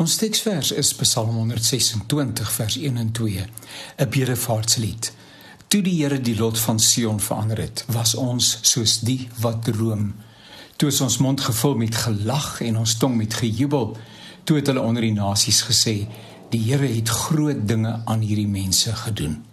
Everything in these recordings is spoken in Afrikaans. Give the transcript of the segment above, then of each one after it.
Ons teksvers is Psalm 126 vers 1 en 2, 'n bedevaartslied. Toe die Here die lot van Sion verander het, was ons soos die wat droom. Toe is ons mond gevul met gelag en ons tong met gejubel, toe het hulle onder die nasies gesê, die Here het groot dinge aan hierdie mense gedoen.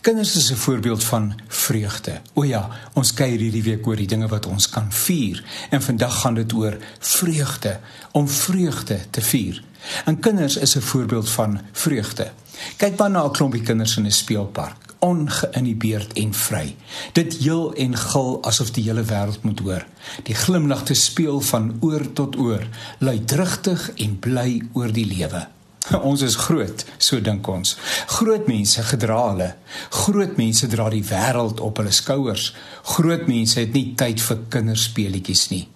Kinders is 'n voorbeeld van vreugde. O ja, ons kuier hierdie week oor die dinge wat ons kan vier en vandag gaan dit oor vreugde, om vreugde te vier. En kinders is 'n voorbeeld van vreugde. Kyk maar na 'n klompie kinders in 'n speelpark, ongeïnhibeerd en vry. Dit heel en gil asof die hele wêreld moet hoor. Die glimlag te speel van oor tot oor, luidrigtig en bly oor die lewe. Ons is groot, so dink ons. Groot mense gedra hulle. Groot mense dra die wêreld op hulle skouers. Groot mense het nie tyd vir kinderspeletjies nie.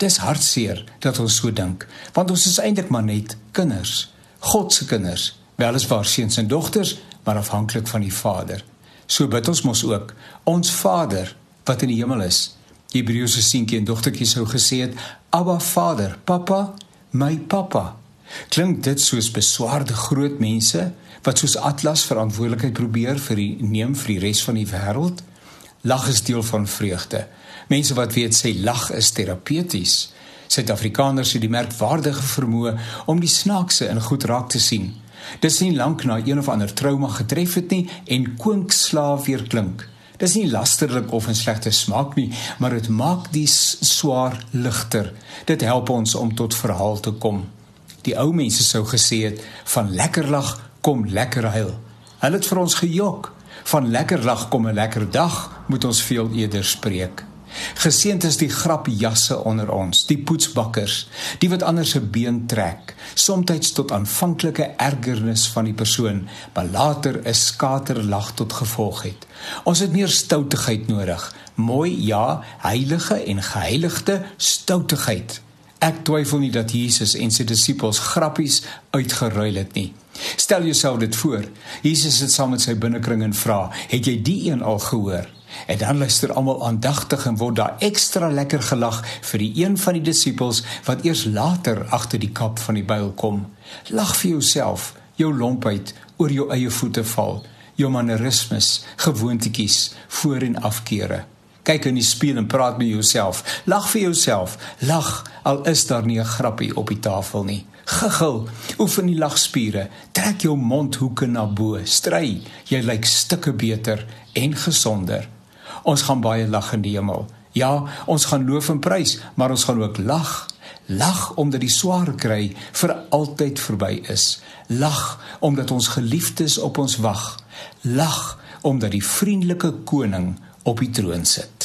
Dis hartseer dat ons so dink, want ons is eintlik maar net kinders. God se kinders, weliswaar seuns en dogters, maar afhanklik van die Vader. So bid ons mos ook, ons Vader wat in die hemel is. Hebreëse seentjie en dogtertjie sou gesê het, Abba Vader, Papa, my Papa. Klink dit soos beswaarde groot mense wat soos Atlas verantwoordelikheid probeer vir die neem vir die res van die wêreld? Lag is deel van vreugde. Mense wat weet sê lag is terapeuties. Suid-Afrikaners het die merkwaardige vermoë om die snaakse in goed raak te sien. Dis nie lank na een of ander trauma getref het nie en konkslaaf weer klink. Dis nie lasterlik of 'n slegte smaak nie, maar dit maak die swaar ligter. Dit help ons om tot verhaal te kom die ou mense sou gesê het van lekker lag kom lekker huil. Hulle het vir ons gejok. Van lekker lag kom 'n lekker dag, moet ons veel eerder spreek. Geseënd is die grapjasse onder ons, die poetsbakkers, die wat ander se been trek, soms tot aanvanklike ergernis van die persoon, maar later 'n skaterlag tot gevolg het. Ons het meer stoutigheid nodig, mooi ja, heilige en geheiligde stoutigheid. Ek twyfel nie dat Jesus en sy disippels grappies uitgeruil het nie. Stel jouself dit voor. Jesus sit saam met sy binnekring en vra: "Het jy die een al gehoor?" En dan luister almal aandagtig en word daar ekstra lekker gelag vir die een van die disippels wat eers later agter die kap van die byl kom. Lag vir jouself, jou lompheid oor jou eie voete val, jou mannerismes, gewoontetjies, voor en afkeere. Kyk in die spieël en praat met jouself. Lag vir jouself. Lag al is daar nie 'n grappie op die tafel nie. Giggel. Oefen die lagspiere. Trek jou mondhoeke na bo. Stry. Jy lyk stukke beter en gesonder. Ons gaan baie lag in die hemel. Ja, ons gaan loof en prys, maar ons gaan ook lag. Lag omdat die swaar kry vir altyd verby is. Lag omdat ons geliefdes op ons wag. Lag omdat die vriendelike koning op die troon sit.